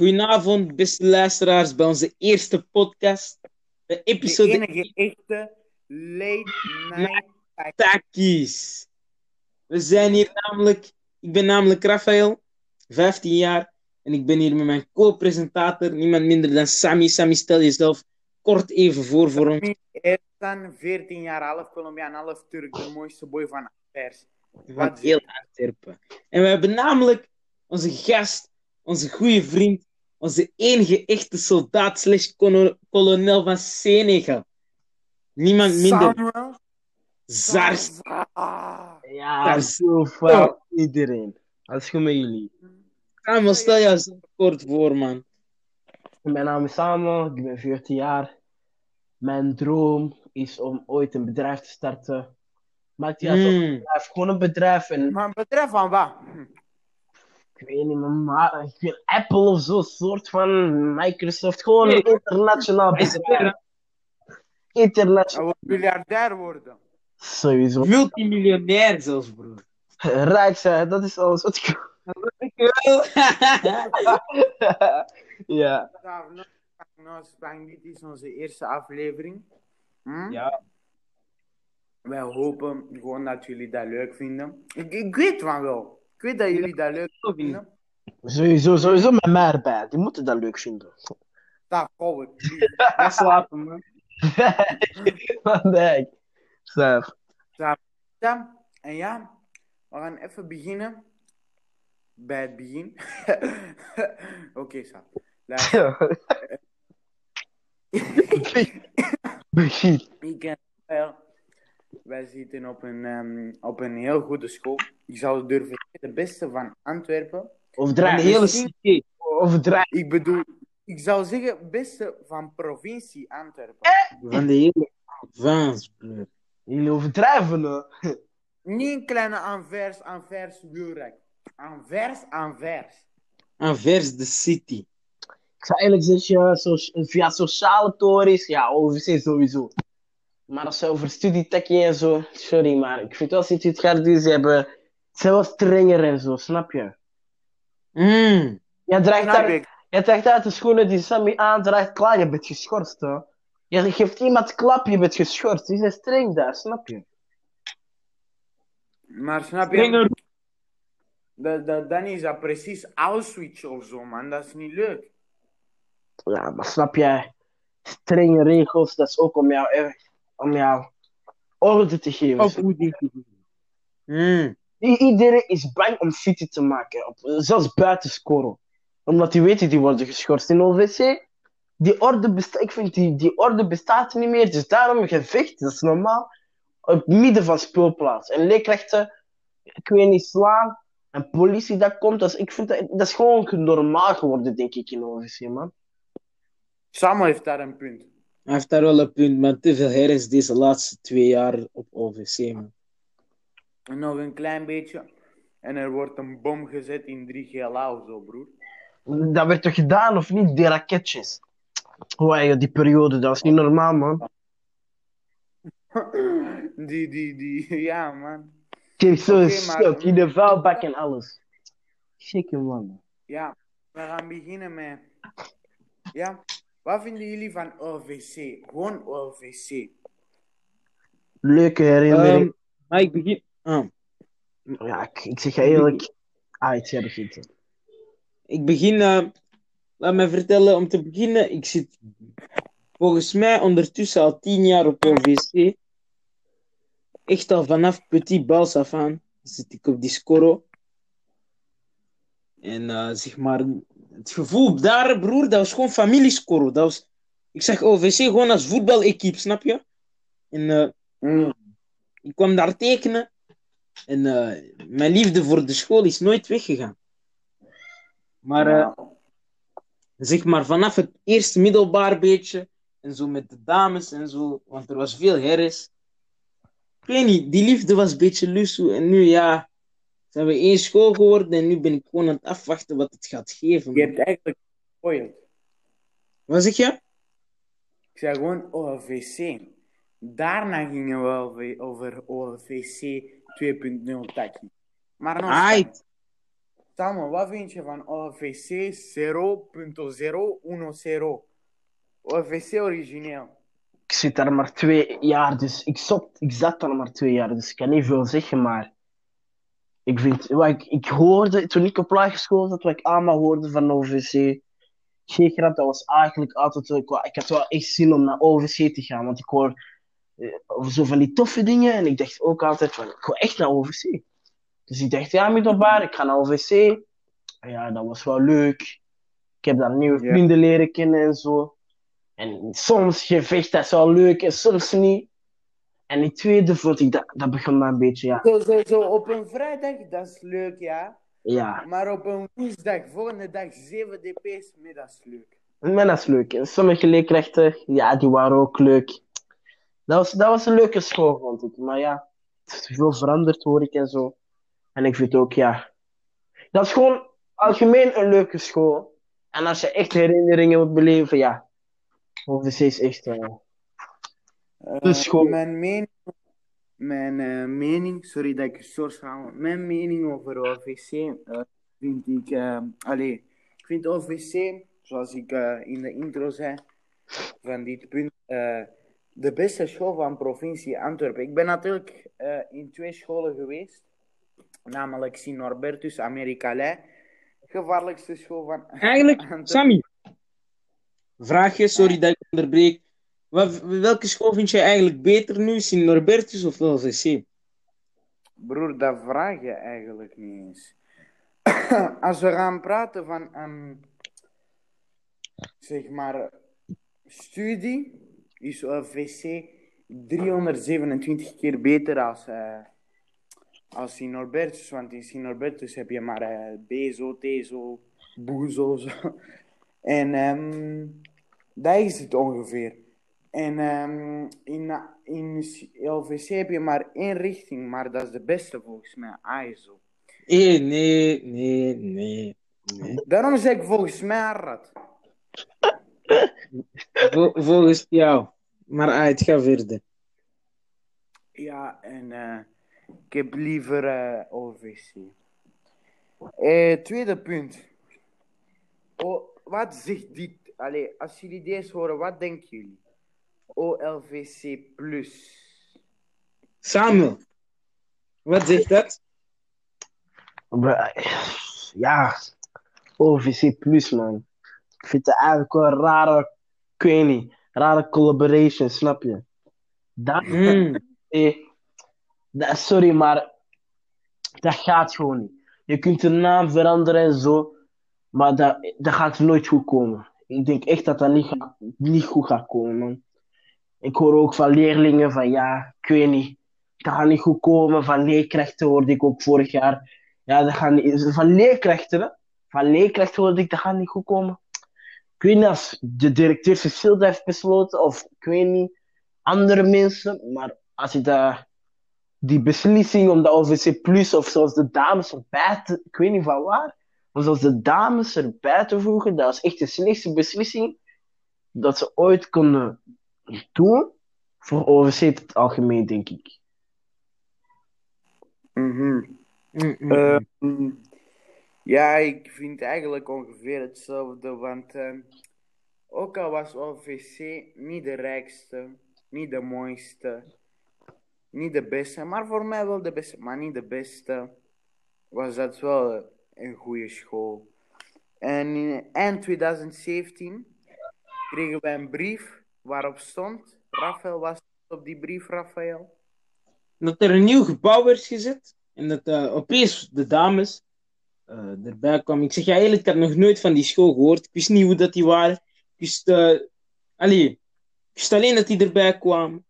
Goedenavond, beste luisteraars, bij onze eerste podcast. De De episode enige echte late night. Takis. We zijn hier namelijk, ik ben namelijk Rafael, 15 jaar. En ik ben hier met mijn co-presentator, niemand minder dan Sammy. Sammy, stel jezelf kort even voor voor ons. Er staan 14 jaar, half Colombiaan, half Turk, de mooiste boy van Anvers. Van heel Antwerpen. En we hebben namelijk onze gast, onze goede vriend, onze enige echte soldaat slash kolonel van Senegal. Niemand minder. Samuel Zars. Zaza. Ja, zo van iedereen. Alles goed met jullie. Samuel, stel jezelf kort voor, man. Mijn naam is Samuel, ik ben 14 jaar. Mijn droom is om ooit een bedrijf te starten. Maakt niet uit wat Mm. bedrijf, gewoon een bedrijf. En Maar betreft van wat? Ik weet niet, maar ik wil Apple of zo, soort van Microsoft. Gewoon een internationaal bedrijf. Internationaal. wil miljardair worden. Sowieso. Multimiljonair zelfs, broer. Rijk zijn, dat is alles wat ik Ja. Nou, Spang, dit is onze eerste aflevering. Hm? ja. Wij hopen gewoon dat jullie dat leuk vinden. Ik, ik weet van wel. Ik weet dat jullie dat leuk vinden. Sowieso, sowieso met mij erbij. Die moeten dat leuk vinden. Dat gauw ik. Ga slapen, man. nee. Zelf. Ja, en ja, we gaan even beginnen. Bij het begin. Oké. Luister, Begin. ik wij zitten op een, ehm, op een heel goede school. Ik zou durven zeggen, de beste van Antwerpen. Overdrijf. de hele city. Overdrijf. Ik bedoel, ik zou zeggen, beste van provincie Antwerpen. Van de hele broer. Jullie overdrijven, hè? Niet een kleine Anvers, Anvers wielrek. Anvers, Anvers. Anvers de city. Ik zou eigenlijk zeggen, via sociale tories, ja, OVC sowieso. Maar als ze over studietechie en zo, sorry, maar ik vind wel sinds het gaat doen, ze hebben, ze zijn wel strenger en zo, snap je? Mm. Jij draagt, Snap daar, ik. jij draagt uit de schoenen die Sammy aandraagt, klaar, je bent geschorst, hè? Je geeft iemand klap, je bent geschorst. Die zijn streng daar, snap je? Maar snap je? Dat, dat, dan is dat precies Auschwitz of zo, man. Dat is niet leuk. Ja, maar snap jij? Strenge regels, dat is ook om jou, eh, om jou orde te geven. Ook goed. Mm. Iedereen is bang om city te maken, op, zelfs buiten scoren. Omdat die weten, die worden geschorst in OVC. Die orde bestaat, ik vind die, die orde bestaat niet meer, dus daarom gevecht, dat is normaal, op het midden van speelplaats. En leerkrachten, ik weet niet, slaan, en politie dat komt, is, ik vind dat, dat is gewoon normaal geworden, denk ik, in OVC, man. Samuel heeft daar een punt. Hij heeft daar wel een punt, maar te veel herres deze laatste twee jaar op OVC, man. En nog een klein beetje. En er wordt een bom gezet in 3 GLA of zo, broer. Dat werd toch gedaan, of niet? Die raketjes. Hoe die periode, dat was niet normaal, man. Die, die, die, ja, man. Kijk, zo is maar- stuk, in de vuilbak en alles. Gekke man. Ja, we gaan beginnen met. Ja, wat vinden jullie van OVC? Gewoon OVC. Leuke herinnering. Ehm, maar ik begin... ah. ja, ik, ik zeg je eerlijk. Ah, ik zeg het. Ik begin, eh, laat me vertellen, om te beginnen, ik zit volgens mij ondertussen al tien jaar op OVC. Echt al vanaf petit bals af aan zit ik op die scoro. En eh, zeg maar, het gevoel daar, broer, dat was gewoon familiescoro. Dat was, ik zeg OVC gewoon als voetbalequipe, snap je? En eh, Mm. ik kwam daar tekenen. En eh, mijn liefde voor de school is nooit weggegaan. Maar eh, zeg maar vanaf het eerste middelbaar beetje en zo met de dames en zo, want er was veel herres. Ik weet niet, die liefde was een beetje lusso en nu ja, zijn we één school geworden en nu ben ik gewoon aan het afwachten wat het gaat geven. Je hebt eigenlijk gespoild. Wat zeg je? Ik zei gewoon OVC. Daarna gingen we over, over OVC 2.0 takkie. Maar nog Aight. Samuel, wat vind je van OVC 0.010? OVC origineel. Ik zit daar maar twee jaar, dus ik, zat, ik zat daar maar twee jaar, dus ik kan niet veel zeggen, maar ik vind, wat ik, ik hoorde, toen ik op lagere school zat, wat ik allemaal hoorde van OVC, G-grad, dat was eigenlijk altijd, ik, had wel echt zin om naar OVC te gaan, want ik hoor eh, zo van die toffe dingen, en ik dacht ook altijd van, ik wil echt naar OVC. Dus ik dacht, ja, middelbaar, ik ga naar OVC. En ja, dat was wel leuk. Ik heb daar nieuwe vrienden leren kennen en zo. En soms gevecht, dat is wel leuk en soms niet. En die tweede vond ik, dat, dat begon maar een beetje, ja. Zo, zo, zo op een vrijdag, dat is leuk, ja. Ja, Maar op een woensdag, volgende dag, 7 dp's, nee, dat is leuk. maar dat is leuk. En sommige leerkrachten, ja, die waren ook leuk. Dat was, dat was een leuke school, vond ik. Maar ja, het is veel veranderd, hoor ik en zo. En ik vind ook, ja. Dat is gewoon algemeen een leuke school. En als je echt herinneringen wilt beleven, ja. OVC is echt. Eh, Dus gewoon- Mijn mening, mijn eh, mening, sorry dat ik soort ga, mijn mening over OVC eh, vind ik, eh, allee, ik vind OVC, zoals ik eh, in de intro zei, van dit punt, eh, de beste school van provincie Antwerpen. Ik ben natuurlijk eh, in twee scholen geweest, namelijk Sint-Norbertus, Amerikalei, gevaarlijkste school van Eigenlijk, Antwerpen. Sammy. Vraagje, sorry dat ik onderbreek. Welke school vind jij eigenlijk beter nu, Sint Norbertus of LVC? Broer, dat vraag je eigenlijk niet eens. Als we gaan praten van zeg maar, studie, is VC 327 keer beter als, eh als in Norbertus. Want in Sint Norbertus heb je maar eh BSO, TSO, BOEZO, zo. En ehm dat is het ongeveer. En ehm, in, in LVC heb je maar één richting, maar dat is de beste volgens mij, ASO. Eh, nee, nee, nee. nee. Daarom zeg ik volgens mij Arad. Vol- volgens jou. Maar ah, het gaat verder. Ja, en eh, ik heb liever eh OVC. Eh, tweede punt. Oh, wat zegt dit? Allee, als jullie deze horen, wat denken jullie? OLVC plus. Samuel. Wat zegt dat? Ja, OVC Plus, man. Ik vind het eigenlijk wel een rare, ik weet niet, rare collaboration, snap je? Dat, Hmm. eh, dat, sorry, maar dat gaat gewoon niet. Je kunt de naam veranderen en zo, maar dat, dat gaat nooit goed komen. Ik denk echt dat dat niet, gaat, niet goed gaat komen, man. Ik hoor ook van leerlingen van, ja, ik weet niet, dat gaat niet goed komen. Van leerkrachten hoorde ik ook vorig jaar. Ja, dat gaat niet, van leerkrachten, hè. Van leerkrachten hoorde ik, dat gaat niet goed komen. Ik weet niet of de directeur Cecile dat heeft besloten, of ik weet niet, andere mensen. Maar als je dat, die beslissing om de OVC Plus, of zoals de dames erbij te, ik weet niet van waar, maar zoals de dames erbij te voegen, dat was echt de slechtste beslissing dat ze ooit konden doen voor OVC in het algemeen, denk ik. Mhm. Mm, Ehm, ja, ik vind eigenlijk ongeveer hetzelfde, want ehm, ook al was OVC niet de rijkste, niet de mooiste, niet de beste, maar voor mij wel de beste, maar niet de beste, was dat wel een goede school. En in eind 2017 kregen wij een brief waarop stond, Rafael was op die brief, Rafael. dat er een nieuw gebouw werd gezet en dat eh, opeens de dames eh, erbij kwamen. Ik zeg ja, eerlijk, ik had nog nooit van die school gehoord. Ik wist niet hoe dat die waren. Ik wist, eh, alleen dat die erbij kwamen.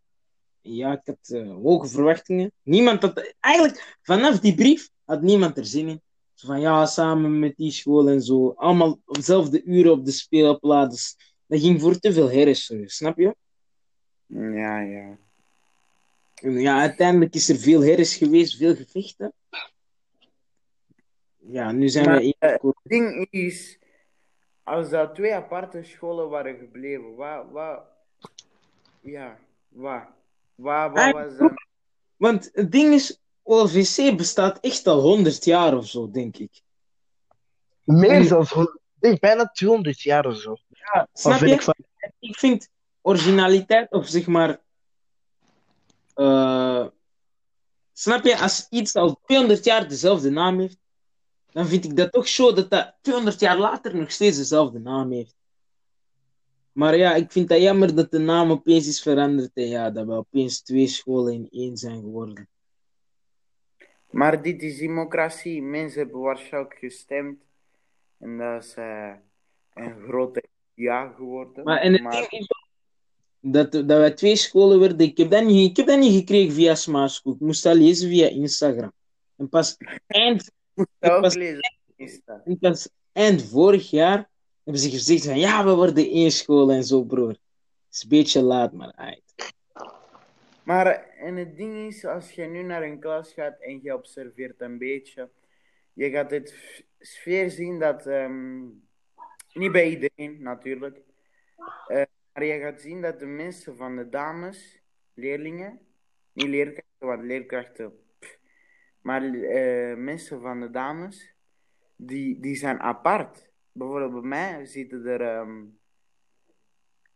Ja, ik had hoge verwachtingen. Niemand had, eigenlijk vanaf die brief had niemand er zin in. Van ja, samen met die school en zo. Allemaal op dezelfde uren op de speelplaats. Dat ging voor te veel herres, snap je? Ja, ja. En Ja, uiteindelijk is er veel herres geweest, veel gevechten. Ja, nu zijn Maar, we eh, één. Het ding is, als dat twee aparte scholen waren gebleven, wat, wat, ja, wat, wat, wat was dan? Want het ding is, OLVC bestaat echt al 100 jaar of zo, denk ik. Meer ik denk bijna 200 jaar of zo. Ja, snap vind je? ik van... Ik vind originaliteit, of zeg maar. eh, snap je, als iets al 200 jaar dezelfde naam heeft, dan vind ik dat toch zo dat dat 200 jaar later nog steeds dezelfde naam heeft. Maar ja, ik vind dat jammer dat de naam opeens is veranderd en ja, dat we opeens twee scholen in één zijn geworden. Maar dit is democratie. Mensen hebben waarschijnlijk gestemd. En dat is eh, een grote ja geworden. Maar, en het Maar- is dat, dat wij twee scholen werden. Ik heb dat niet, ik heb dat niet gekregen via Smart School. Ik moest dat lezen via Instagram. En pas eind, en pas eind vorig jaar hebben ze gezegd van ja, we worden één school en zo, broer. Het is een beetje laat, maar uit. Maar eh, en het ding is, als je nu naar een klas gaat en je observeert een beetje, je gaat het sfeer zien dat, ehm, niet bij iedereen natuurlijk, eh, maar je gaat zien dat de mensen van de dames, leerlingen, niet leerkrachten, want leerkrachten, pff, maar eh, mensen van de dames, die, die zijn apart. Bijvoorbeeld bij mij zitten er ehm,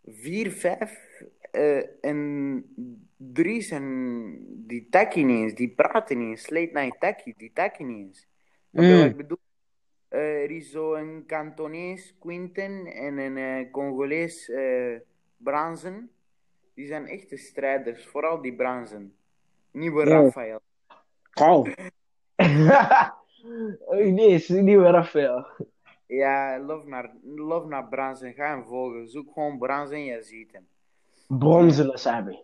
vier, vijf eh, en drie zijn die takkie niet eens, die praten niet eens. Late night takkie, die takkie niet eens. Je Mm. wat ik bedoel? Eh, er is zo een Kantonees, Quinten en een eh, Congolees, eh Bransen. Die zijn echte strijders, vooral die Bransen. Nieuwe Ja. Rafael. Gauw. Oh, nee, is niet meer Rafael. Ja, love naar, love naar Bransen. Ga hem volgen. Zoek gewoon Bransen en je ziet hem. Bronzen, Sabi.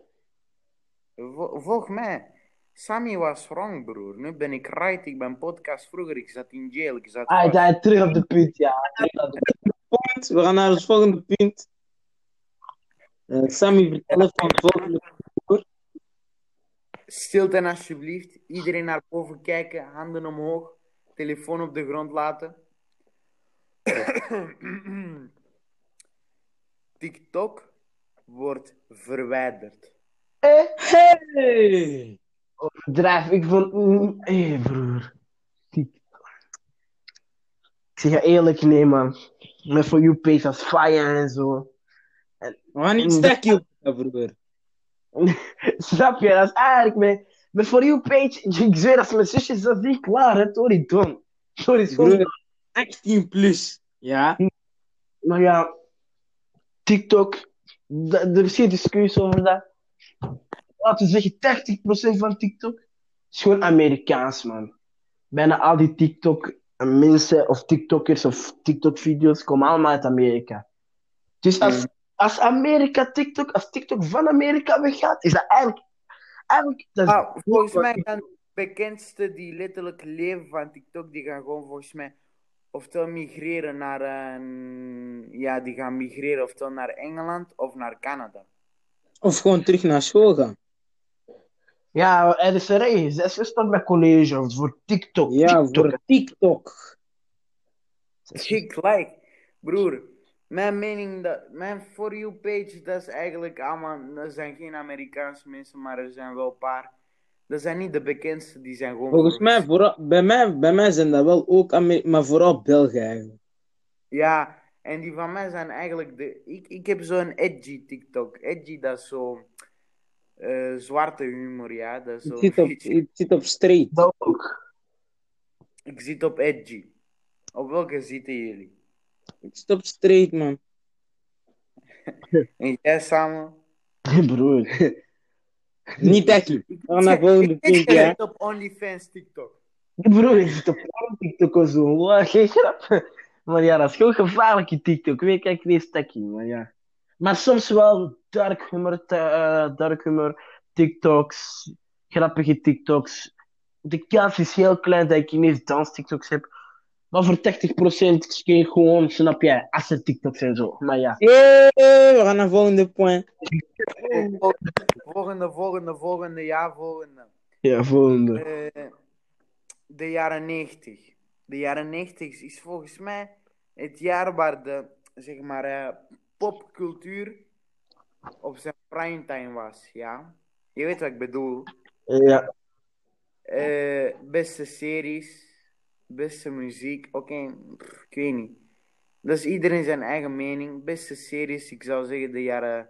Vo- volg mij. Sammy was wrong, broer. Nu ben ik right. Ik ben podcast vroeger. Ik zat in jail. Ik zat Ah, hij terug op de punt, ja. Terug op de punt. We gaan naar het volgende punt. Eh, Sammy, vertel van het volgende punt. Stilte alsjeblieft. Iedereen naar boven kijken. Handen omhoog. Telefoon op de grond laten. TikTok wordt verwijderd. Eh, Hey! Overdrijf. Ik vond... mm, Hé, broer. Ik zeg je eerlijk, nee, man. Met For You page als fire en zo. Gaan niet stekje op, ja, broer. Snap je? Dat is eigenlijk mijn... Met For You page, ik zweer, dat is mijn zusjes, dat is niet klaar, hè. Sorry, Don. Sorry, sorry. Broer, 18 plus. Ja? Maar ja, TikTok, er is geen discussie over dat. Laten we zeggen, 80% van TikTok is gewoon Amerikaans, man. Bijna al die TikTok mensen of TikTokkers of TikTok-video's komen allemaal uit Amerika. Dus als, Mm. als Amerika TikTok, als TikTok van Amerika weggaat, is dat eigenlijk. eigenlijk dat is Ah, volgens mij gaan de bekendste die letterlijk leven van TikTok, die gaan gewoon volgens mij oftewel migreren naar een, ja, die gaan migreren oftewel naar Engeland of naar Canada. Of gewoon terug naar school gaan. Ja, er is er één. Zij is met college of voor TikTok. Ja, TikTok. voor TikTok. Ik like, broer, mijn mening, dat, mijn For You page, dat is eigenlijk allemaal, dat zijn geen Amerikaanse mensen, maar er zijn wel een paar. Dat zijn niet de bekendste, die zijn gewoon... Volgens mij, vooral, bij, mij, bij mij zijn dat wel ook Amer maar vooral Belgen eigenlijk. Ja, en die van mij zijn eigenlijk de. Ik, ik heb zo'n edgy TikTok. Edgy, dat is zo. Eh, zwarte humor, ja. Dat is Ik zit op, ik zit op street. Dat ook. Ik zit op edgy. Op welke zitten jullie? Ik zit op street, man. En jij samen? Broer. Niet echt. We gaan naar volgende Ik punt, ja. zit op OnlyFans TikTok. Broer, je zit op TikTok of zo. Geen grap. Maar ja, dat is gewoon gevaarlijke TikTok. Weet je, kijk, wees stekkie, maar ja. Maar soms wel dark humor, eh, dark humor, TikToks, grappige TikToks. De kans is heel klein dat ik ineens dans TikToks heb. Maar voor 80% is het gewoon, snap jij, asset TikToks en zo. Maar ja. Hey, we gaan naar volgende punt. Volgende, volgende, volgende, ja, volgende. Ja, volgende. Eh, de jaren 90. De jaren 90 is volgens mij het jaar waar de, zeg maar, eh, popcultuur op zijn primetime was, ja. Je weet wat ik bedoel. Ja. Eh, beste series, beste muziek. Oké, ik weet niet. Dat is iedereen zijn eigen mening. Beste series, ik zou zeggen de jaren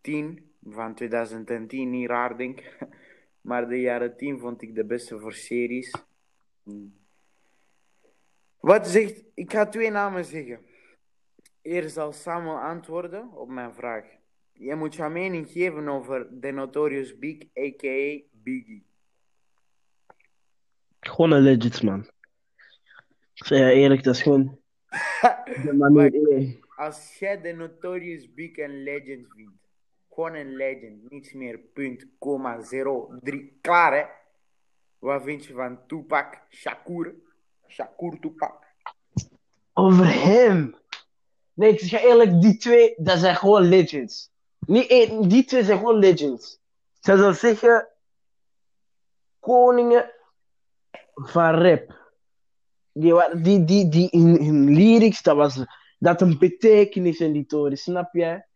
10 van 2010, niet raar denk ik. Maar de jaren 10 vond ik de beste voor series. Hmm. Wat zegt, ik ga twee namen zeggen. Eerst zal Samuel antwoorden op mijn vraag. Je moet je mening geven over The Notorious Big, a.k.a. Biggie. Gewoon een legend, man. Ik zeg je eerlijk, dat is gewoon de. Als jij The Notorious Big een legend vindt, gewoon een legend, niets meer, punt, komma, zero, drie, klaar hè? Wat vind je van Tupac, Shakur, Shakur Tupac? Over hem. Nee, ik zeg eerlijk, die twee, dat zijn gewoon legends. Niet één, die twee zijn gewoon legends. Zij zou zeggen, koningen van rap. Die, die, die, die in hun lyrics, dat was dat een betekenis in die toren, snap jij?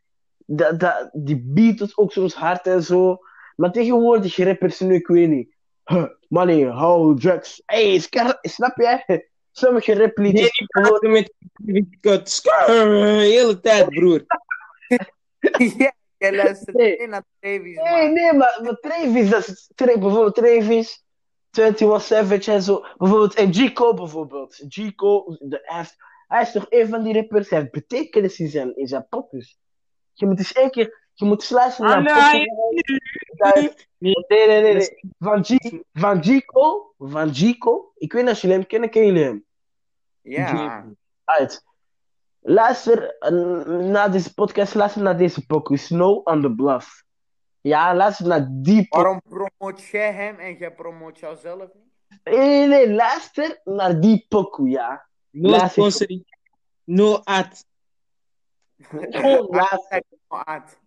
Dat, dat, die Beatles ook soms hard en zo. Maar tegenwoordig rappers nu, ik weet niet. Huh, money, how, drugs. Hey, snap jij? Sommige Nee, rapliedjes. die praten met kut. Skrrr, de hele tijd, broer. ja, jij luistert Nee. alleen naar Travis, Nee, man. nee, maar, maar Travis, dat is Tra- bijvoorbeeld Travis, 21 Savage en zo. Bijvoorbeeld, en G-Cole bijvoorbeeld. G-Cole, de- hij, is- hij is toch een van die rappers, hij heeft betekenis in zijn, in zijn poppers. Je moet eens één keer, je moet eens luisteren Ah, naar nee. Nee, nee, nee. Van G- Van G-Cole, van G-Cole, ik weet niet als jullie hem kennen, kennen jullie hem? Ja, Uit. Luister naar deze podcast, luister naar deze pokoe, Snow on the Bluff. Ja, luister naar die pokoe. waarom promoot jij hem en jij promoot jouzelf niet? Nee, nee, nee, luister naar die pokoe, ja. No ik- sponsoring. No ad. Gewoon luister. Maat.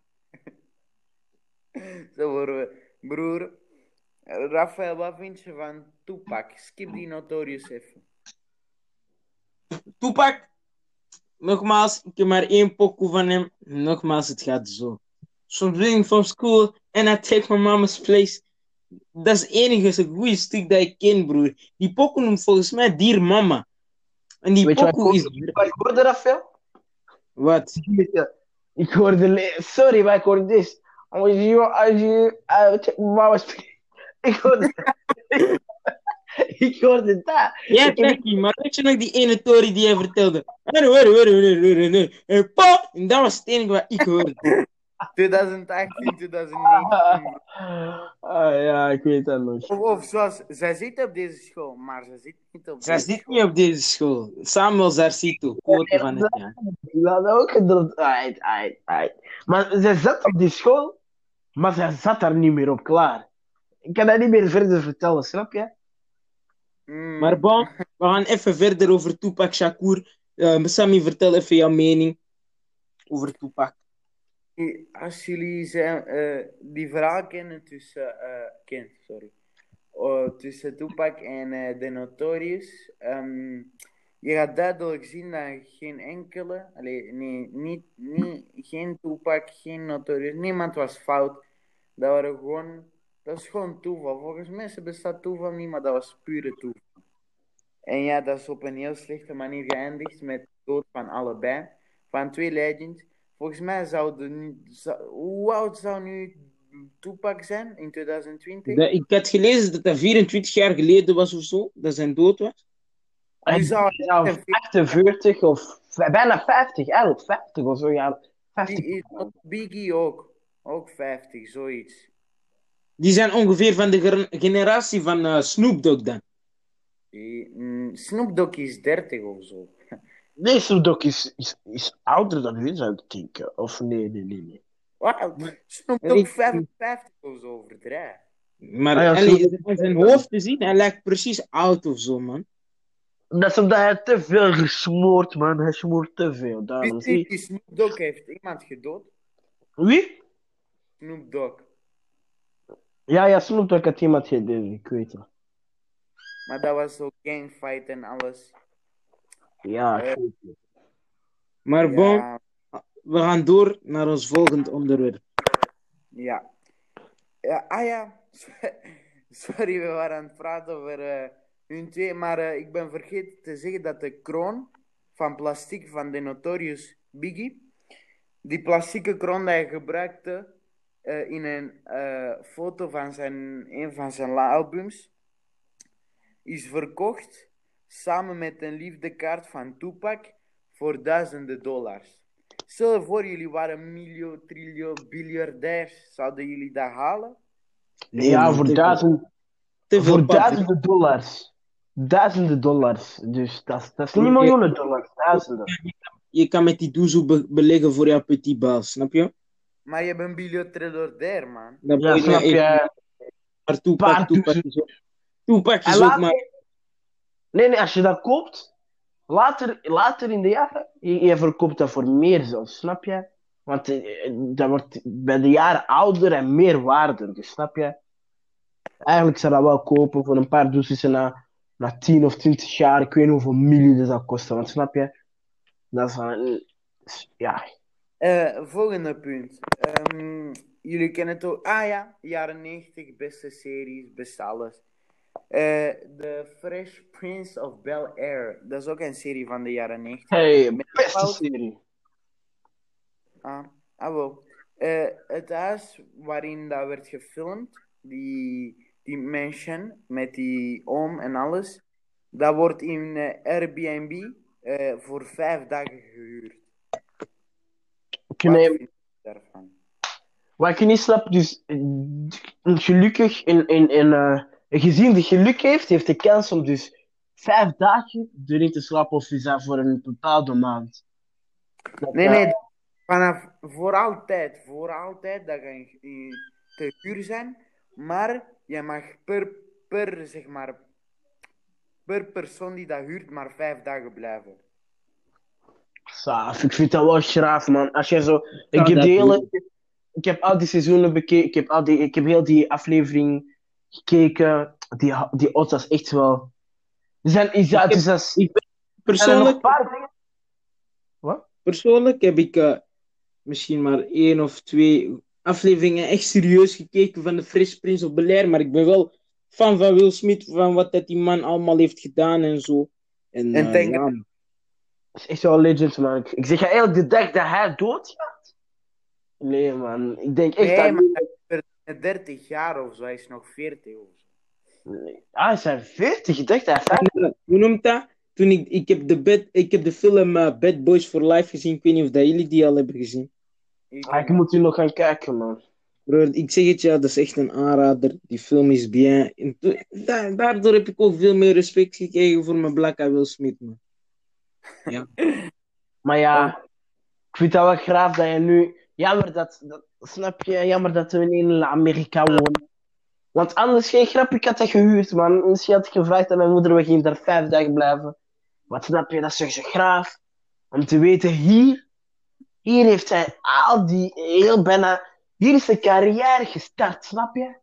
Zo horen we. Broer, Rafael, wat vind je van Tupac? Skip die Notorious even. Tupac. Nogmaals, ik heb maar één pokoe van hem. Nogmaals, het gaat zo. Ik van school en I take my mama's place. Dat is het enige goede stuk dat ik ken, broer. Die pokoe noemt volgens mij Dier Mama. En die pokoe is... Wat ik hoorde, Rafael? Wat? Ik hoorde... Sorry, maar ik hoorde dit. Als je... Als je... check my mama's place. Ik hoorde... ik hoorde dat. Ja, Becky, maar weet je nog die ene story die hij vertelde? Hoor, hoor, hoor, hoor, hoor, hoor, hoor. En dat was het enige wat ik hoorde. 2018, 2019. Ah, ja, ik weet dat nog. Of, of zoals, zij zit op deze school, maar ze zit niet op Zij deze zit school. niet op deze school. Samuel Zarsito, quote van het jaar. Dat had ook gedropt. Aight, aight, aight. Maar zij zat op die school, maar zij zat daar niet meer op klaar. Ik kan dat niet meer verder vertellen, snap je? Mm. Maar bon, we gaan even verder over Tupac Shakur. Eh Sammy, vertel even jouw mening over Tupac. Als jullie zijn, eh, die verhaal kennen tussen, kent, sorry, Oh, tussen Tupac en eh The Notorious, ehm, je gaat duidelijk zien dat geen enkele, allee, nee, niet, niet, geen Tupac, geen Notorious, niemand was fout. Dat waren gewoon, dat is gewoon toeval. Volgens mensen bestaat toeval niet, maar dat was pure toeval. En ja, dat is op een heel slechte manier geëindigd met de dood van allebei, van twee legends. Volgens mij zou de, nu- zou- hoe oud zou nu Tupac zijn in 2020? De- ik had gelezen dat dat 24 jaar geleden was of zo, dat zijn dood was. Die zou Ja, of 48 of bijna 50, 11, 50 of zo. Ja, 50. Die is Biggie ook. Ook 50, zoiets. Die zijn ongeveer van de generatie van eh, Snoop Dogg dan. Die, mm, Snoop Dogg is 30 of zo. Nee, Snoop Dogg is, is, is ouder dan hun, zou ik denken. Of nee, nee, nee. nee. Wat? Snoop Dogg 55 of zo, overdrijf. Maar Ah ja, Snoop- aan zijn hoofd te zien, hij lijkt precies oud of zo, man. Dat is omdat hij te veel gesmoord, man. Hij smoort te veel. Daarom die Snoop Dogg heeft iemand gedood? Wie? Snoop Dogg. Ja, ja, Snoop Dogg had iemand gedaan, ik weet het. Maar dat was zo gangfight en alles. Ja, Eh, weet het. Maar bon, Ja, we gaan door naar ons volgend onderwerp. ja. ja. Ah ja, sorry, we waren aan het praten over eh, hun twee, maar eh, ik ben vergeten te zeggen dat de kroon van plastic van de Notorious Biggie, die plastieke kroon die hij gebruikte eh, in een eh, foto van zijn, een van zijn albums, is verkocht samen met een liefdekaart van Tupac voor duizenden dollars. Stel je voor, jullie waren miljoen, triljoen, biljardairs. Zouden jullie dat halen? Ja, voor, duizend, voor duizenden dollars. Duizenden dollars. Dus dat is, dat is niet miljoenen dollars, duizenden. Je kan met die doezoe be- beleggen voor jouw petit bal, snap je? Maar je bent biljartriljardair, man. Dan Ja, snap je? Maar Tupac, Paar Tupac duizend. is ook, Tupac En is ook later, maar... nee, nee, als je dat koopt, later, later in de jaren, je, je verkoopt dat voor meer zelfs, snap je? Want eh, dat wordt bij de jaren ouder en meer waarde, dus snap je? Eigenlijk zou dat wel kopen voor een paar doosjes na, na 10 of 20 jaar. Ik weet niet hoeveel miljoen dat zou kosten, want snap je? Dat is een, ja, Eh, volgende punt. Ehm, jullie kennen toch... Ah ja, jaren 90, beste series, beste alles. Eh The Fresh Prince of Bel-Air. Dat is ook een serie van de jaren 90. hey, beste fout- serie. Ah, ah wel. Eh, het huis waarin dat werd gefilmd, die, die mansion met die oom en alles, dat wordt in eh, Airbnb eh, voor vijf dagen gehuurd. Wat ik niet snap, dus eh, gelukkig in, in, in een gezin die geluk heeft, heeft de kans om dus vijf dagen erin te slapen of is dat voor een bepaalde maand. Dat, Nee, nee, vanaf voor altijd, voor altijd dat in- te huur zijn, maar je mag per, per, zeg maar, per persoon die dat huurt maar vijf dagen blijven. Saaf, ik vind dat wel schraaf, man. Als je zo. Ik heb, hele, ik heb al die seizoenen bekeken. Ik heb, al die, ik heb heel die aflevering gekeken. Die, die odds was echt wel. Er zijn, is, ja, Ik dus dat ben- een Persoonlijk, paar dingen. Wat? persoonlijk heb ik eh, misschien maar één of twee afleveringen echt serieus gekeken van de Fresh Prince of Bel-Air, maar ik ben wel fan van Will Smith, van wat dat die man allemaal heeft gedaan en zo. En, En eh, denk- ja, Dat is echt wel een legend, man. Ik, ik zeg je eigenlijk de dag dat hij doodgaat. Nee, man. Ik denk echt Nee, dat. maar hij is 30 jaar of zo, hij is nog 40 of zo. Nee. Ah, hij zijn 40. Ik dacht dat hij 50. hoe noemt dat? Toen ik, ik, heb de bad, ik heb de film eh, Bad Boys for Life gezien. Ik weet niet of dat jullie die al hebben gezien. Ik, Ah, ik moet hier nog gaan kijken, man. Broer, ik zeg het ja, dat is echt een aanrader. Die film is bien. En daardoor heb ik ook veel meer respect gekregen voor mijn black Will Smith, man. Maar ja, ik vind dat wel graaf dat je nu. Jammer dat, dat. Snap je? Jammer dat we niet in Amerika wonen. Want anders, geen grap, ik had dat gehuurd, man. Misschien had ik gevraagd aan mijn moeder, we gingen daar vijf dagen blijven. Wat snap je? Dat is toch zo graaf? Om te weten, hier. Hier heeft hij al die. Heel bijna. Hier is zijn carrière gestart, snap je?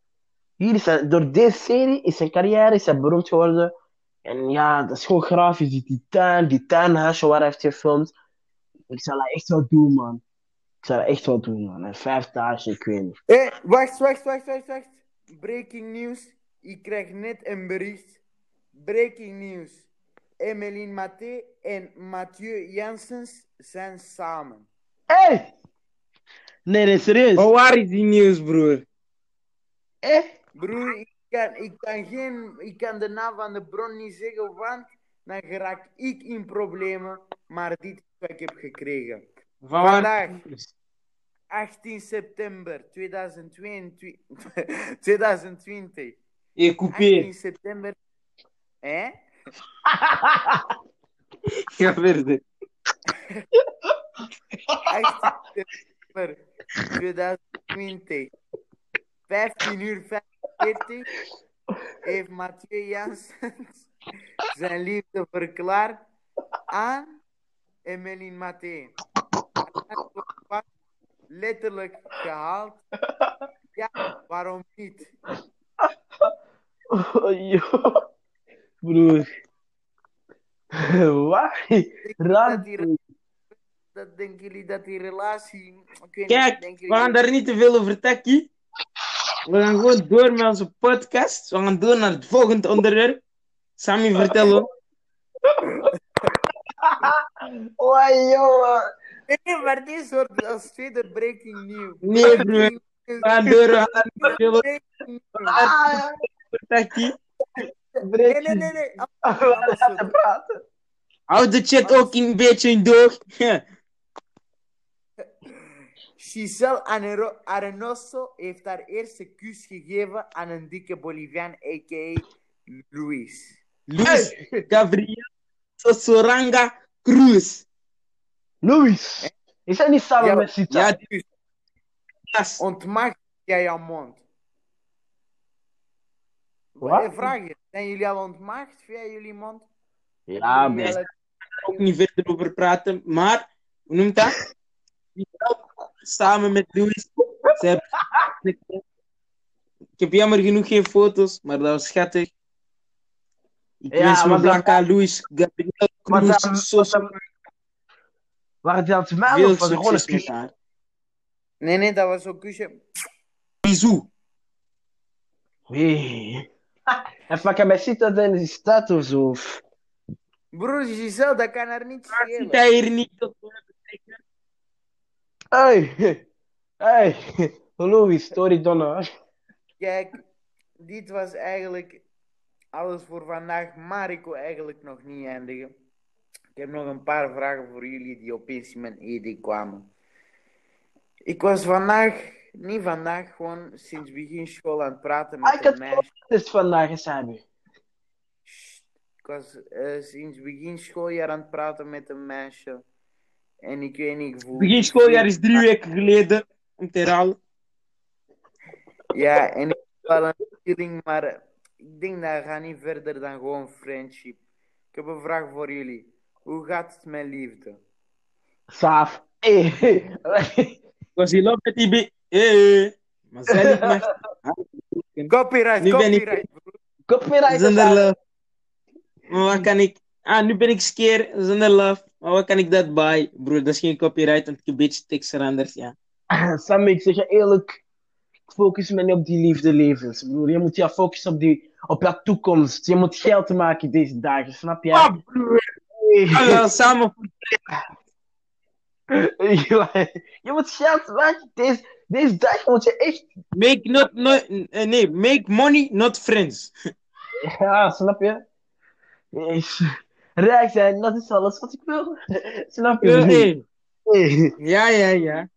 Hier is hij, door deze serie is zijn carrière is hij beroemd geworden. En ja, dat is gewoon grafisch. Die, die tuin, die tuinhuisje waar hij heeft gefilmd. Ik zou dat echt wel doen, man. Ik zou dat echt wel doen, man. En vijf dagen, ik weet niet. Eh, wacht, wacht, wacht, wacht, wacht. Breaking news. Ik krijg net een bericht. Breaking news. Emeline Maté en Mathieu Janssens zijn samen. Hey! Nee, nee, serieus. Maar waar is die nieuws, broer? Eh? Broer, ik kan, ik, kan geen, ik kan de naam van de bron niet zeggen, want dan raak ik in problemen. Maar dit is wat ik heb gekregen. Vandaag, 18 september 2022, 2020. Je 18 coupeer. september. Hè? Ga verder. 18 september 2020. 15 uur 45 heeft Mathieu Janssens zijn liefde verklaard aan Emeline wordt letterlijk gehaald. Ja, waarom niet? Oh, joh. Broer. Wat? Raar. Dat, denken jullie dat die relatie. Kijk, niet, we gaan daar niet te veel over takkie. We gaan gewoon door met onze podcast. We gaan door naar het volgende onderwerp. Sammy, vertel hoor. Oh, jongen. Nee, maar dit wordt als tweede breaking news. Nee, broer. We gaan door. We gaan. Nee, nee, nee, nee. we laten praten. Houd de chat ook een beetje in door. Giselle Areno- Arenoso heeft haar eerste kus gegeven aan een dikke Boliviaan, a.k.a. Luis. Luis Gabriel Sosoranga Cruz. Louis. Is hij niet samen Ja, met Sita? Ja, die gast. Ontmaak jij jouw mond. Wat? Eh, Vraag je, zijn jullie al ontmaagd via jullie mond? Ja, Jullie best. al- ook niet verder over praten. Maar, hoe noemt dat? Die vrouw Samen met Louis. Ze hebben... Ik heb jammer genoeg geen foto's, maar dat was schattig. Ik Ja, wens maar me dat- Blanca, Louis, Gabriel, Cruz, dan- Soso. Waren die aan het mijlen Veel of was het gewoon een succes met kus? haar. Nee, nee, dat was zo'n kusje. Bisou. Hey. En pak bij Sita dan is staat of zo. of- Broer, Giselle, dat kan er niet Zit schelen. hij hier niet op Hey. Hey. Louis, story donna. Kijk, dit was eigenlijk alles voor vandaag, maar ik wil eigenlijk nog niet eindigen. Ik heb nog een paar vragen voor jullie die opeens in mijn ED kwamen. Ik was vandaag, niet vandaag, gewoon sinds begin school aan het praten Ah, met ik een meisje. het vandaag, Sabi. Ik was eh, sinds begin schooljaar aan het praten met een meisje. En ik weet niet, ik voel... Begin schooljaar is drie weken geleden. Om te herhalen. Ja, en ik heb wel een feeling, maar ik denk dat gaat niet verder dan gewoon friendship. Ik heb een vraag voor jullie. Hoe gaat het met liefde? Saaf. Hey. Ik was in love met die. Eh, maar zij niet mag. Copyright, Nu ben ik- copyright. Copyright. Zonder love. Maar wat kan ik... Ah, nu ben ik skeer zonder love. Maar wat kan ik dat bij? Broer, dat is geen copyright, want ik heb een beetje tekst eranders, ja. Sammy, ik zeg je eerlijk. Ik focus me niet op die liefde levens, broer. Je moet je focussen op, die, op je toekomst. Je moet geld maken deze dagen, snap je? Ah, broer. Hey. Samen je moet geld maken. Deze, deze dag moet je echt. Make not... No, eh, nee, make money, not friends. Ja, snap je? Yes. Rijk zijn, dat is alles wat ik wil. Snap je? Hey. Ja, ja, ja.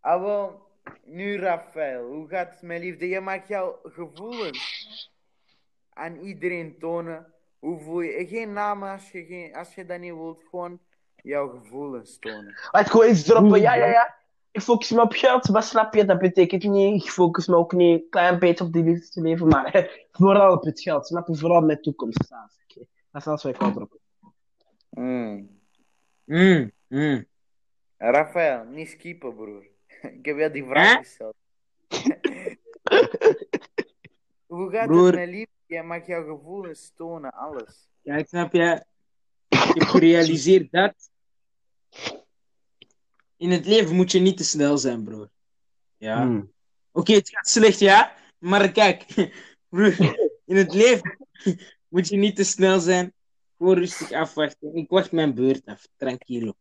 Ah, nu Rafael, hoe gaat het met liefde? Je mag jouw gevoelens aan iedereen tonen. Hoe voel je? Geen namen als je, geen, als je dat niet wilt, gewoon jouw gevoelens tonen. Laat gewoon iets droppen. Ja, ja, ja. Ik focus me op geld, maar snap je? Dat betekent niet. Ik focus me ook niet een klein beetje op die liefde te leven, maar vooral op het geld. Snap je? Vooral met toekomst. staan. Oké. Dat is alles wat ik wil droppen. Mm. Mm, mm. Rafael, niet skippen, broer. Ik heb jou die vraag gesteld. Hoe gaat Broer. het met liefde? Je mag jouw gevoelens tonen, alles. Ja, ik snap je. Ik heb gerealiseerd dat. In het leven moet je niet te snel zijn, broer. Ja. Hmm. Oké, het gaat slecht, ja. Maar kijk, broer, in het leven moet je niet te snel zijn. Gewoon rustig afwachten. Ik wacht mijn beurt af, tranquilo.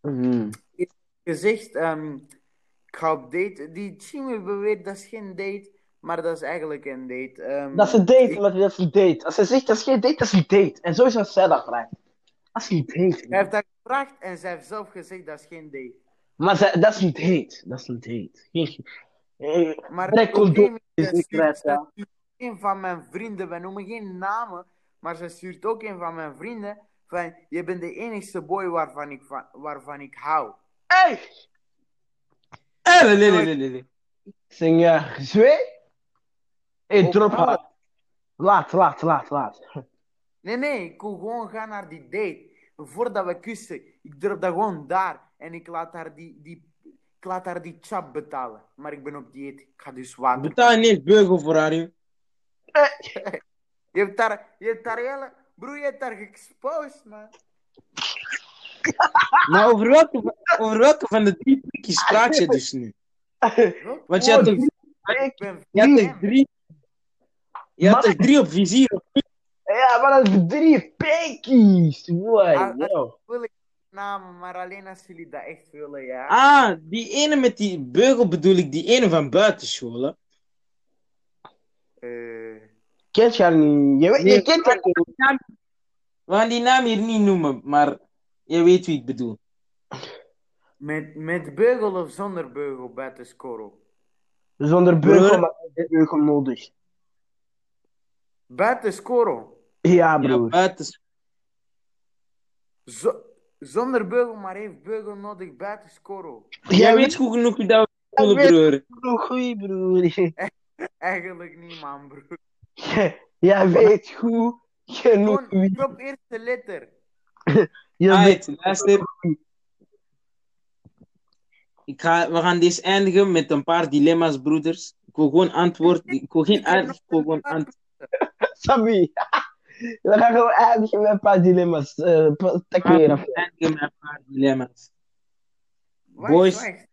Hmm. Gezegd, ehm, ik ga op date. Die Jimmy beweert dat is geen date, maar dat is eigenlijk een date. Ehm, Dat is een date, ik- omdat dat is een date. Als ze zegt dat is geen date, dat is een date. En zo is als zij dat vraagt. Dat is een date. Hij heeft dat gevraagd en zij heeft zelf gezegd dat is geen date. Maar zij, dat is een date. Dat is een date. Geen- Maar het probleem is, niet een van mijn vrienden, we noemen geen namen, maar ze stuurt ook een van mijn vrienden van, je bent de enigste boy waarvan ik, va- waarvan ik hou. Hey! Eh, le, le, le, le, le. Zing ja, zwee? Hey, Op drop haar. Laat, laat, laat, laat. Nee, nee, ik wil gewoon gaan naar die date. Voordat we kussen, ik drop dat gewoon daar en ik laat haar die, die, ik laat haar die chap betalen. Maar ik ben op dieet, ik ga dus water. Betaal niet beugel voor haar, joh. Je hebt daar, je hebt daar hele, broer, je hebt daar geëxposed, man. Maar over welke, van- over welke van de drie prikjes praat je dus nu? Want je had ben je had fan. drie... Je had Maar- toch drie op vizier? Ja, maar dat is drie pinkies. Boy, Ah, yo. Wil ik namen, maar alleen als jullie dat echt willen, ja. Ah, die ene met die beugel bedoel ik, die ene van? Eh, Kent je haar niet? Je, weet- je kent haar niet. We gaan die naam hier niet noemen, maar je weet wie ik bedoel. met, met beugel of zonder beugel buiten scoren? Zonder beugel, Broer. maar met beugel nodig. Buiten scoren. Ja, Ja, broer. Zo- zonder beugel, maar heeft beugel nodig buiten scoren. Jij weet goed genoeg wie dat we bedoelen, weet- broer. broer, goeie broer. Eigenlijk niet, man, broer. Jij weet goed genoeg Gewoon, wie. drop eerste letter. Je weet luister. Ik ga, we gaan deze eindigen met een paar dilemma's, broeders. Ik wil gewoon antwoord. Ik wil geen uitleg, ik wil gewoon antwoord. Sammy. We gaan gewoon eindigen met een paar dilemma's. Eh, pa- tak weer af. eindigen met een paar dilemma's. Boys.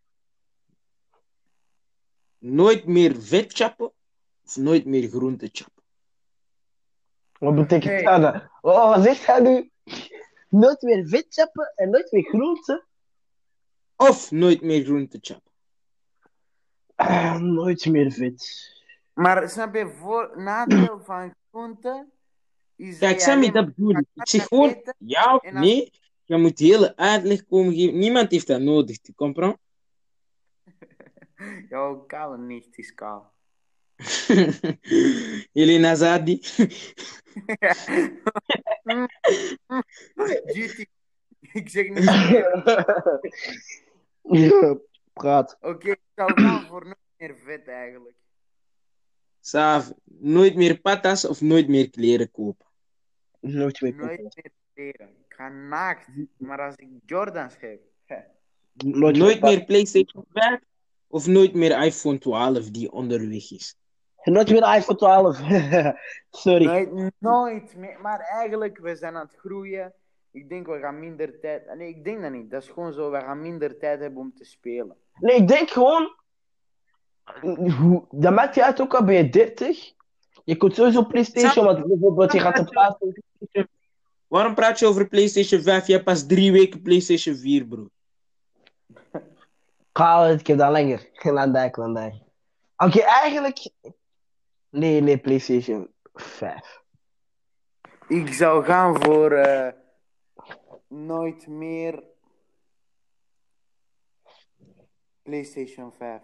Nooit meer vet nooit meer groente chappen. Wat betekent Hey. dat? dan? Oh, wat zegt hij nu? Nooit meer vet chappen en nooit meer groenten? Of nooit meer groente chappen. Ah, nooit meer vet. Maar snap je, voor, nadeel van groente is Kijk, Sammy, dat bedoel ik. Ik zeg gewoon ja of nee. Je moet de hele uitleg komen geven. Niemand heeft dat nodig, tu comprends? Jouw kale nicht is kaal. Elena Zadi. GT. Ik zeg niet Praat. Oké, ik zou gaan voor nog meer vet eigenlijk. Saaf, nooit meer patas of nooit meer kleren kopen. Nooit meer Nooit meer leren. Ik ga naakt. Maar als ik Jordans heb. Nooit, Nooit meer. meer PlayStation 5 of nooit meer iPhone 12 die onderweg is. Nooit meer iPhone 12. Sorry. Nooit, nooit meer. Maar eigenlijk, we zijn aan het groeien. Ik denk, we gaan minder tijd... Nee, ik denk dat niet. Dat is gewoon zo. We gaan minder tijd hebben om te spelen. Nee, ik denk gewoon. hoe- Dat maakt je uit ook al ben je 30. Je kunt sowieso PlayStation, want bijvoorbeeld je gaat plaatsen. Waarom praat je over PlayStation 5? Je hebt pas drie weken PlayStation 4, bro. Ga, ik heb dat langer. Laat dat. Oké, eigenlijk. Nee, nee, PlayStation 5. Ik zou gaan voor... eh, nooit meer... PlayStation 5.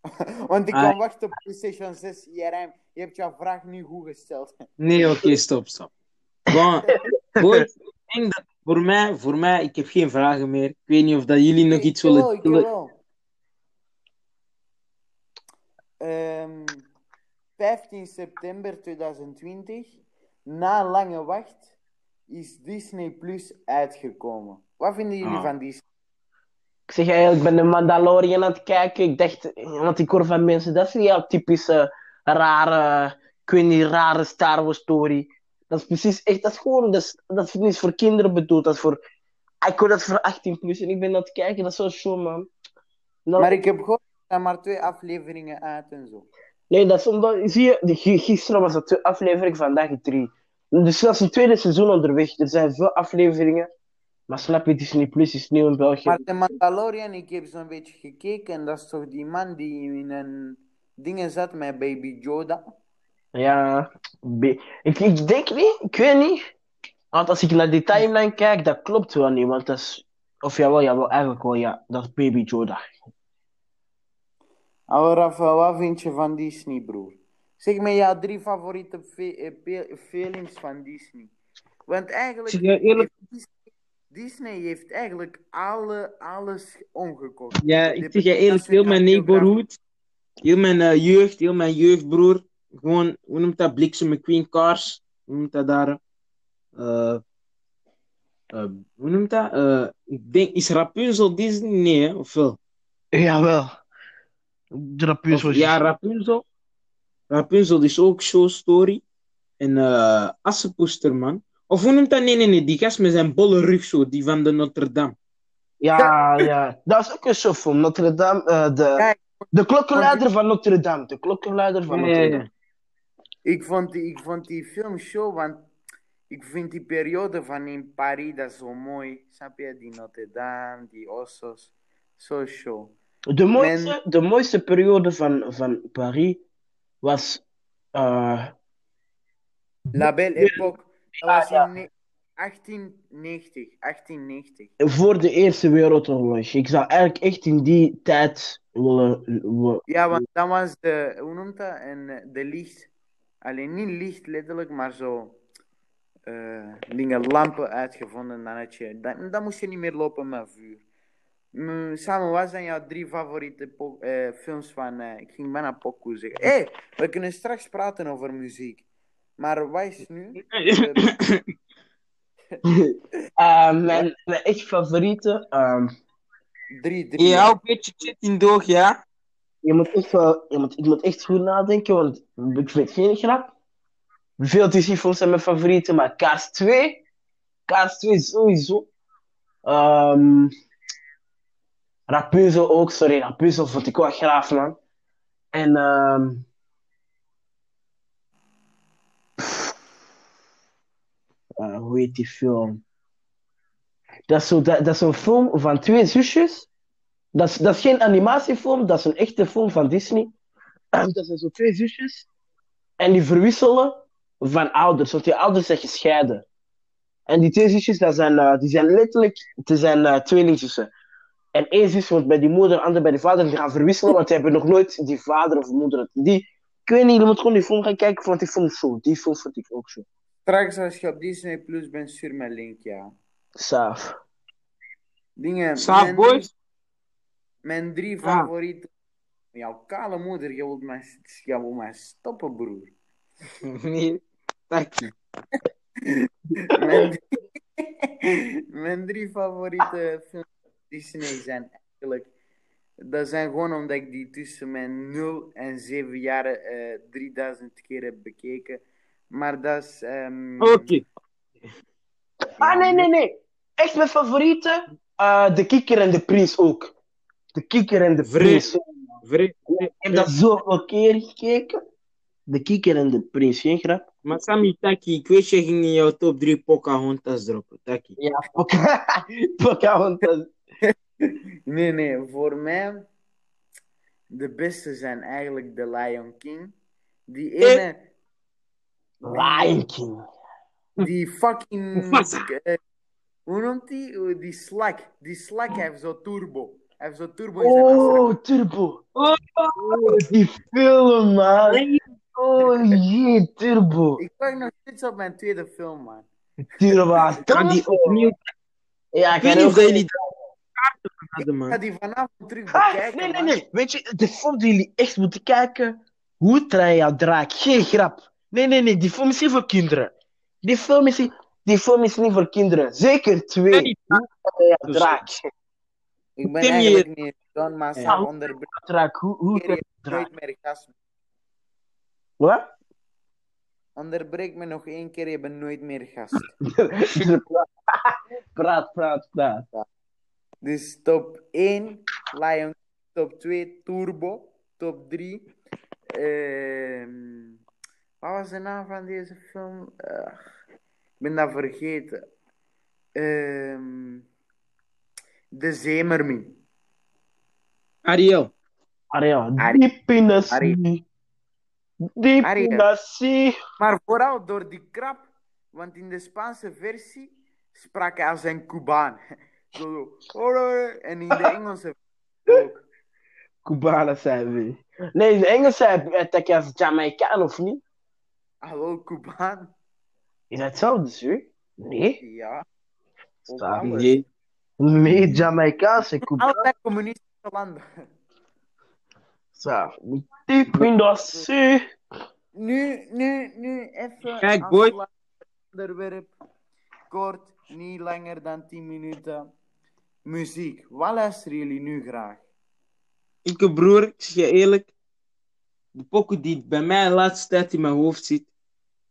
Want ik kan Ah. wachten op PlayStation 6. Jerem, je hebt jouw vraag nu goed gesteld. Nee, oké, stop, stop. Bon, ik denk dat voor mij, voor mij, ik heb geen vragen meer. Ik weet niet of dat jullie nog iets willen ik willen. wel. Ehm, 15 september 2020, na lange wacht, is Disney Plus uitgekomen. Wat vinden jullie Ah. van Disney? Ik zeg eigenlijk, ik ben de Mandalorian aan het kijken. Ik dacht, want ik hoor van mensen, dat is niet jouw typische rare, ik weet niet, rare Star Wars story. Dat is precies echt, dat is gewoon, dat is, dat is niet voor kinderen bedoeld. Dat is voor, ik hoor dat is voor 18 plus en ik ben aan het kijken, dat is zo show, man. Nou, Maar ik heb gehoord, er zijn maar twee afleveringen uit en zo. Nee, dat is omdat, zie je, gisteren was dat twee aflevering, vandaag drie. Dus dat is een tweede seizoen onderweg. Er zijn veel afleveringen. Maar snap je, Disney Plus is nieuw in België. Maar de Mandalorian, ik heb zo'n beetje gekeken en dat is toch die man die in een dingen zat met Baby Yoda? Ja, ik, ik denk niet, ik weet niet. Want als ik naar die timeline kijk, dat klopt wel niet. Want dat is, of jawel, jawel, eigenlijk wel, ja. Dat is Baby Yoda. Rafa, wat vind je van Disney, broer? Zeg me jouw drie favoriete fe- eh, pe- films van Disney. Want eigenlijk, Zeg je eerlijk- heeft Disney, Disney heeft eigenlijk alle, alles omgekocht. Ja, ik zeg je eerlijk, heel mijn neighborhood, heel mijn eh, jeugd, heel mijn jeugdbroer, gewoon, hoe noemt dat, Bliksem McQueen Cars, hoe noemt dat daar? Eh, eh, hoe noemt dat? Eh, ik denk, is Rapunzel Disney? Nee, hè? of wel? Jawel. De Rapunzel Of- ja, Rapunzel. Rapunzel is ook Show Story. En eh Assepoester, man. Of hoe noemt dat? Nee, nee, nee, die gast met zijn bolle rug zo, die van de Notre Dame. Ja, ja. Dat is ook een showfilm. Notre Dame, eh, de, Kijk, de klokkenluider van Notre Dame. De klokkenluider van Notre Dame. Ik vond die, ik vond die film show, want ik vind die periode van in Paris dat zo mooi. Snap je? Die Notre Dame, die Ossos. Zo show. De mooiste, de mooiste periode van, van Paris was. eh, La Belle Époque. Dat Ja, was ja. in ne- 1890. 1890. voor de Eerste Wereldoorlog. Ik zou eigenlijk echt in die tijd willen. willen- Ja, want dat was de, hoe noemt dat? En eh, de licht. Alleen niet licht letterlijk, maar zo. eh, dingen, lampen uitgevonden. Dan, had je, dan, dan moest je niet meer lopen met vuur. Samen, wat zijn jouw drie favoriete eh, films van. eh, ik ging bijna pokoe zeggen. Hé, hey, we kunnen straks praten over muziek. Maar wat is nu? Mijn, mijn echt favoriete. ehm, drie, drie. Je houdt een beetje shit in doog, ja? je moet echt wel, je moet, ik moet echt goed nadenken, want ik vind geen grap. Veel DC-films zijn mijn favorieten, maar Cars 2. Cars 2 sowieso. Ehm Rapunzel ook, sorry, Rapunzel vond ik wel graaf, man. En ehm eh, hoe heet die film? Dat is, zo, dat, is een film van twee zusjes. Dat is, dat is geen animatiefilm, dat is een echte film van Disney. Dat zijn zo twee zusjes. En die verwisselen van ouders, want die ouders zijn gescheiden. En die twee zusjes, dat zijn, eh, die zijn letterlijk die zijn, eh, tweelingzussen. En één zus wordt bij die moeder, de andere bij die vader. Die gaan verwisselen, want die hebben nog nooit die vader of moeder. Die, ik weet niet, je moet gewoon die film gaan kijken, want die film is zo. Die film vond ik ook zo. Straks als je op Disney Plus bent, stuur een link, ja. Saaf. Dingen. Saaf, mijn boys. drie- Mijn drie Ah. favorieten. Jouw kale moeder, je wilt mij, je wilt mij stoppen, broer. Nee, takkie. Mijn drie, mijn drie favoriete films Disney zijn eigenlijk. Dat zijn gewoon omdat ik die tussen mijn 0 en 7 jaar eh 3000 keer heb bekeken. Maar dat is. ehm, Oké. Ah, nee, nee, nee. Echt mijn favoriete? Eh, de Kikker en de Prins ook. De Kikker en de. Prins. Ik heb dat zoveel keer gekeken. De Kikker en de Prins, geen grap? Maar Sammy, takkie, ik weet je ging in jouw top 3 Pocahontas droppen, takkie. Ja, Poca- Pocahontas. Nee, nee, voor mij. De beste zijn eigenlijk The Lion King. Die ene. Lion King. Die fucking. Eh, hoe noemt die? Oh, Die slak. Die slak heeft zo turbo. Hij heeft zo turbo in zijn. Oh, Turbo. Oh, die film, man. Oh, jee, Turbo. Ik wacht nog steeds op mijn tweede film, man. Turbo. Ga die opnieuw. Ja, Ik weet niet of dat jullie daar Ik ga die vanavond terug Ah, bekijken, nee, nee, nee. Weet je, de film die jullie echt moeten kijken. Hoe trein je draak? Geen grap. Nee, nee, nee. Die film is niet voor kinderen. Die film is, niet- die film is niet voor kinderen. Zeker twee. Hoe trein je Dus- draak? Ik ben eigenlijk niet Don, maar Ja. ze onderbreek Draak, hoe, hoe je draak? nooit meer gast. Wat? Onderbreek me nog één keer, je bent nooit meer gast. praat, praat, praat. Dus top 1, Lion Top 2, Turbo. Top 3, ehm wat was de naam van deze film? Ugh, ik ben dat vergeten. Ehm de Zemermin. Ariel. Ariel, Ari- diep in de zee. Diep in de zee. Maar vooral door die krap, want in de Spaanse versie sprak hij als een Cubaan. Zo, zo, "Hola", en in de Engelse ook. Cubanen zijn we. Nee, in Engels zei hij dat je als Jamaicaan of niet? Hallo Cubaan? Is dat hetzelfde, zo? Nee. Ja. Nee. Nee, Jamaicaanse Cubanen. Allebei communistische landen. Zo, Diep in de zee. Nu, nu, nu even Kijk, boy. onderwerp. Kort, niet langer dan 10 minuten. Muziek. Wat luisteren jullie nu graag? Ik, broer, ik zeg je eerlijk. De pokoe die bij mij de laatste tijd in mijn hoofd zit,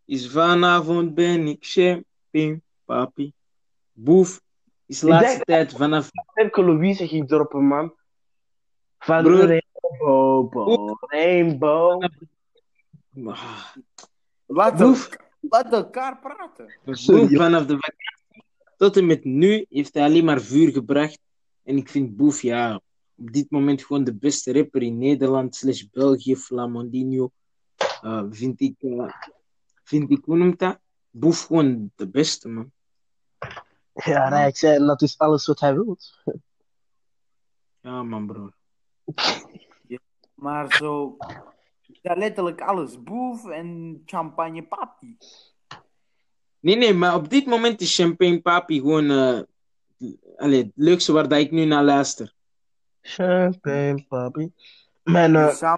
is vanavond ben ik champagne, papi. Boef is de Ik laatste denk- tijd vanaf... Femke Louise ging droppen, man. Van Broer. Rainbow, bo- Rainbow. Ah, Laat, Boef. elk- laat elkaar praten. Boef vanaf de vakantie tot en met nu heeft hij alleen maar vuur gebracht. En ik vind Boef, ja, op dit moment gewoon de beste rapper in Nederland, slash België, Flamandinho. Eh, vind ik, eh, vind ik, hoe noemt dat? Boef gewoon de beste, man. Ja, Rijk zei, en dat is alles wat hij wil. Ja, man, bro. Maar zo. Ja, letterlijk alles. Boef en champagne papi. Nee, nee, maar op dit moment is Champagne Papi gewoon eh, allee, het leukste waar dat ik nu naar luister. Champagne, papi. Mijn, eh,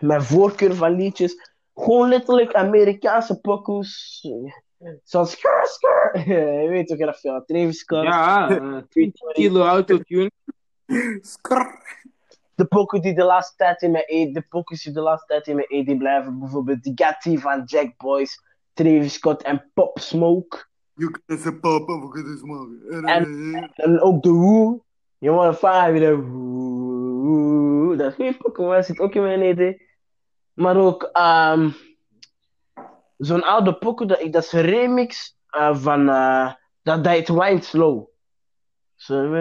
mijn voorkeur van liedjes. Gewoon letterlijk Amerikaanse pokoes. Zoals skr, skr. Je weet toch dat veel. Travis Scott. Ja, eh 20 kilo autotune. Skrrr. De pokoe die de laatste tijd in mijn eet. De pokoes die de laatste tijd in mijn eet die blijven. Bijvoorbeeld die Gatti van Jack Boys. Travis Scott en Pop Smoke. You can say papa, we kunnen smoken. En ook de fight with a Who. Dat is geen Pokémon, dat zit ook in mijn idee. Maar ook ehm zo'n oude Pokémon, dat, ik- dat is een remix eh, van uh, dat heet Wine Slow. Zo,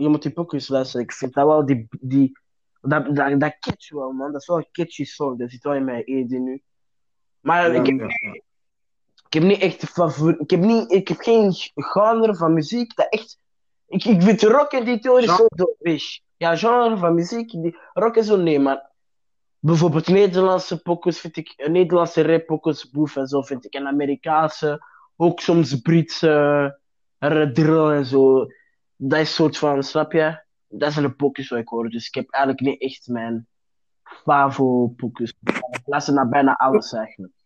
je moet die Pokémon luisteren. Ik vind dat wel die. die dat, dat, dat catch wel, man. Dat is wel een catchy song. Dat zit wel in mijn idee nu. Maar ik, heb, ik heb niet echt favoriet. Ik heb, niet, ik heb geen genre van muziek dat echt. Ik, ik vind rock en die theorie zo is. Ja, genre van muziek. Die, rock is zo nee, maar. Bijvoorbeeld Nederlandse pokus vind ik. Nederlandse rap pokus, boef en zo vind ik. En Amerikaanse. Ook soms Britse. drill en zo. Dat is soort van, snap je? Dat zijn de pokus wat ik hoor. Dus ik heb eigenlijk niet echt mijn. Favo pokus. Ik luister naar bijna alles eigenlijk.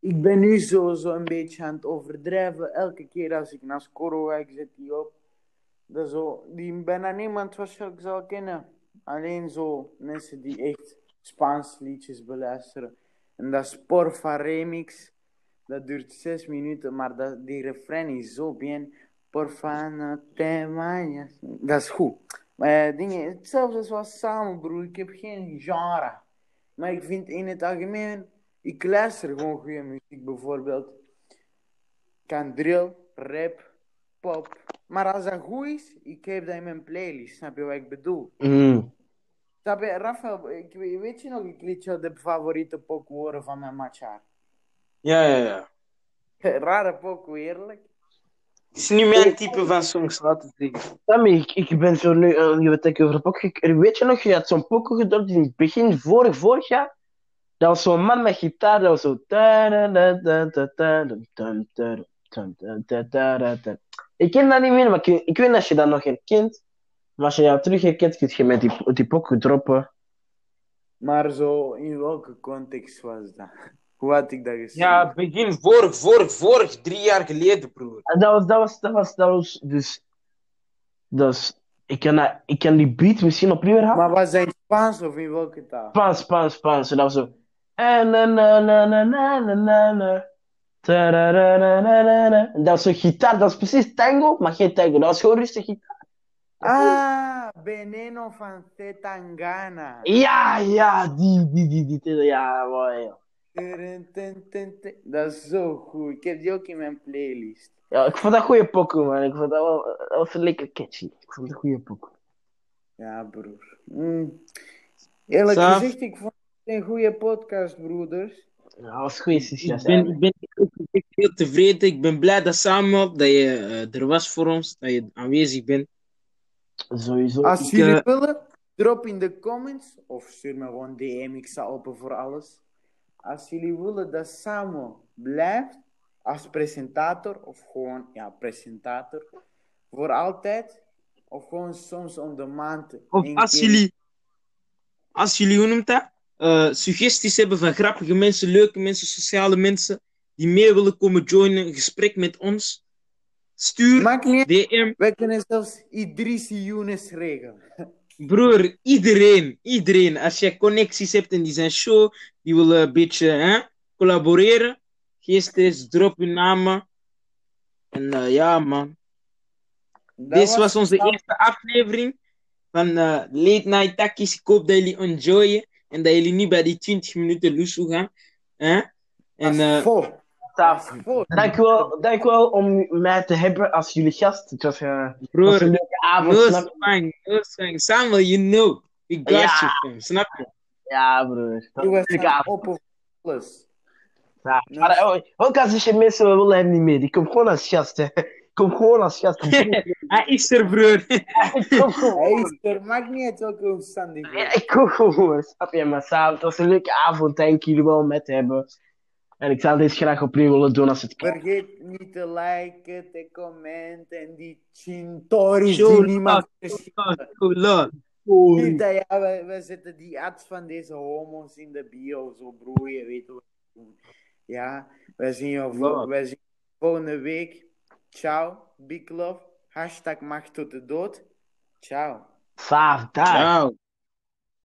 Ik ben nu sowieso een beetje aan het overdrijven. Elke keer als ik naar Scoro ga, ik zet die op. Dat zo, die bijna niemand waarschijnlijk zal kennen. Alleen zo mensen die echt Spaans liedjes beluisteren. En dat is Porfa Remix. Dat duurt zes minuten, maar dat, die refrein is zo bien. Porfa no te. Dat is goed. Maar eh, dingen, hetzelfde zoals samen, broer. Ik heb geen genre. Maar ik vind in het algemeen, ik luister gewoon goede muziek. Bijvoorbeeld, kan drill, rap, pop. Maar als dat goed is, ik heb dat in mijn playlist. Snap je wat ik bedoel? Mm. Snap je, Rafael, ik, weet je nog, ik liet jou de favoriete pokoe horen van mijn matcha. Ja, ja, ja. Rare pokoe, eerlijk. Het is niet mijn type van songs, laat het zeggen. Sammy, ik, ik ben zo nu, eh, je weet ik over Poco. ik- Weet je nog, je had zo'n Poco gedropt in het begin, vorig, vorig jaar. Dat was zo'n man met gitaar, dat was zo. Ik ken dat niet meer, maar ik, ik weet niet als je dat nog herkent. Maar als je dat terug herkent, kun je met die, die Poco droppen. Maar zo, in welke context was dat? Hoe had ik dat gezien? Ja, begin vorig, vorig, vorig, drie jaar geleden, broer. En dat was, dat was, dat was, dat was, dus. Dus, ik kan, dat- ik kan die beat misschien opnieuw herhalen. Maar was dat in Spaans of in welke taal? Spaans, Spaans, Spaans. En dat was zo. Dat is een gitaar, dat is precies tango, maar geen tango. Dat is gewoon rustig gitaar. Ah, Veneno van Tangana. Ja, ja, die, die, die, die, ja, mooi. Dat is zo goed. Ik heb die ook in mijn playlist. Ja, ik vond dat goede pokoe, man. Ik vond dat wel, dat was lekker catchy. Ik vond dat goede pokoe. Ja, broer. Mm. Eerlijk Saaf. gezegd, ik vond een goede podcast, broeders. Ja, dat was goede sessies. Ik ben, ik ben echt heel tevreden. Ik ben blij dat Samuel, dat je eh, er was voor ons, dat je aanwezig bent. Sowieso. Als Ik, jullie eh, willen, drop in de comments of stuur me gewoon DM. Ik sta open voor alles. Als jullie willen dat Samuel blijft als presentator, of gewoon, ja, presentator, voor altijd, of gewoon soms om de maand. Of als keer- jullie, als jullie, hoe noemt dat? Eh, suggesties hebben van grappige mensen, leuke mensen, sociale mensen, die mee willen komen joinen, een gesprek met ons, stuur Maakt niet uit. DM. Wij kunnen zelfs Idrissi Younes regelen. Broer, iedereen, iedereen. Als jij connecties hebt en die zijn show, die willen een beetje hè, collaboreren, geen stress, drop hun namen. En eh, ja, man. Dit was onze eerste aflevering van eh, Late Night Takkies. Ik hoop dat jullie enjoyen en dat jullie niet bij die 20 minuten loesoe gaan. Hè? En eh. Saaf. Vol. Dankjewel, dankjewel om mij te hebben als jullie gast. Het was, eh, het was broer, een leuke avond, no snap no. Samuel, you know. We got Ja. you, fam. Snap je? Ja, broer. Het was een avond. Ja. Maar eh, ook als je mensen we willen hem niet meer. Die komt gewoon als gast, hè. Kom gewoon als gast. Hij is er, broer. ik kom gewoon. Hij is er, maakt niet uit welke omstandigheden. Ja, ik kom gewoon. Snap je? Maar samen, het was een leuke avond. Dank jullie wel met hebben. En ik zou dit graag opnieuw willen doen als het kan. Vergeet niet te liken, te commenten en die chintories Show die niemand. Niet dat ja, we, we zetten die ads van deze homo's in de bio, zo broer, je weet wat we doen. Ja, wij zien je, vol- Lord. wij zien je volgende week. Ciao, big love. Hashtag macht tot de dood. Ciao. Saaf, daar. Ciao.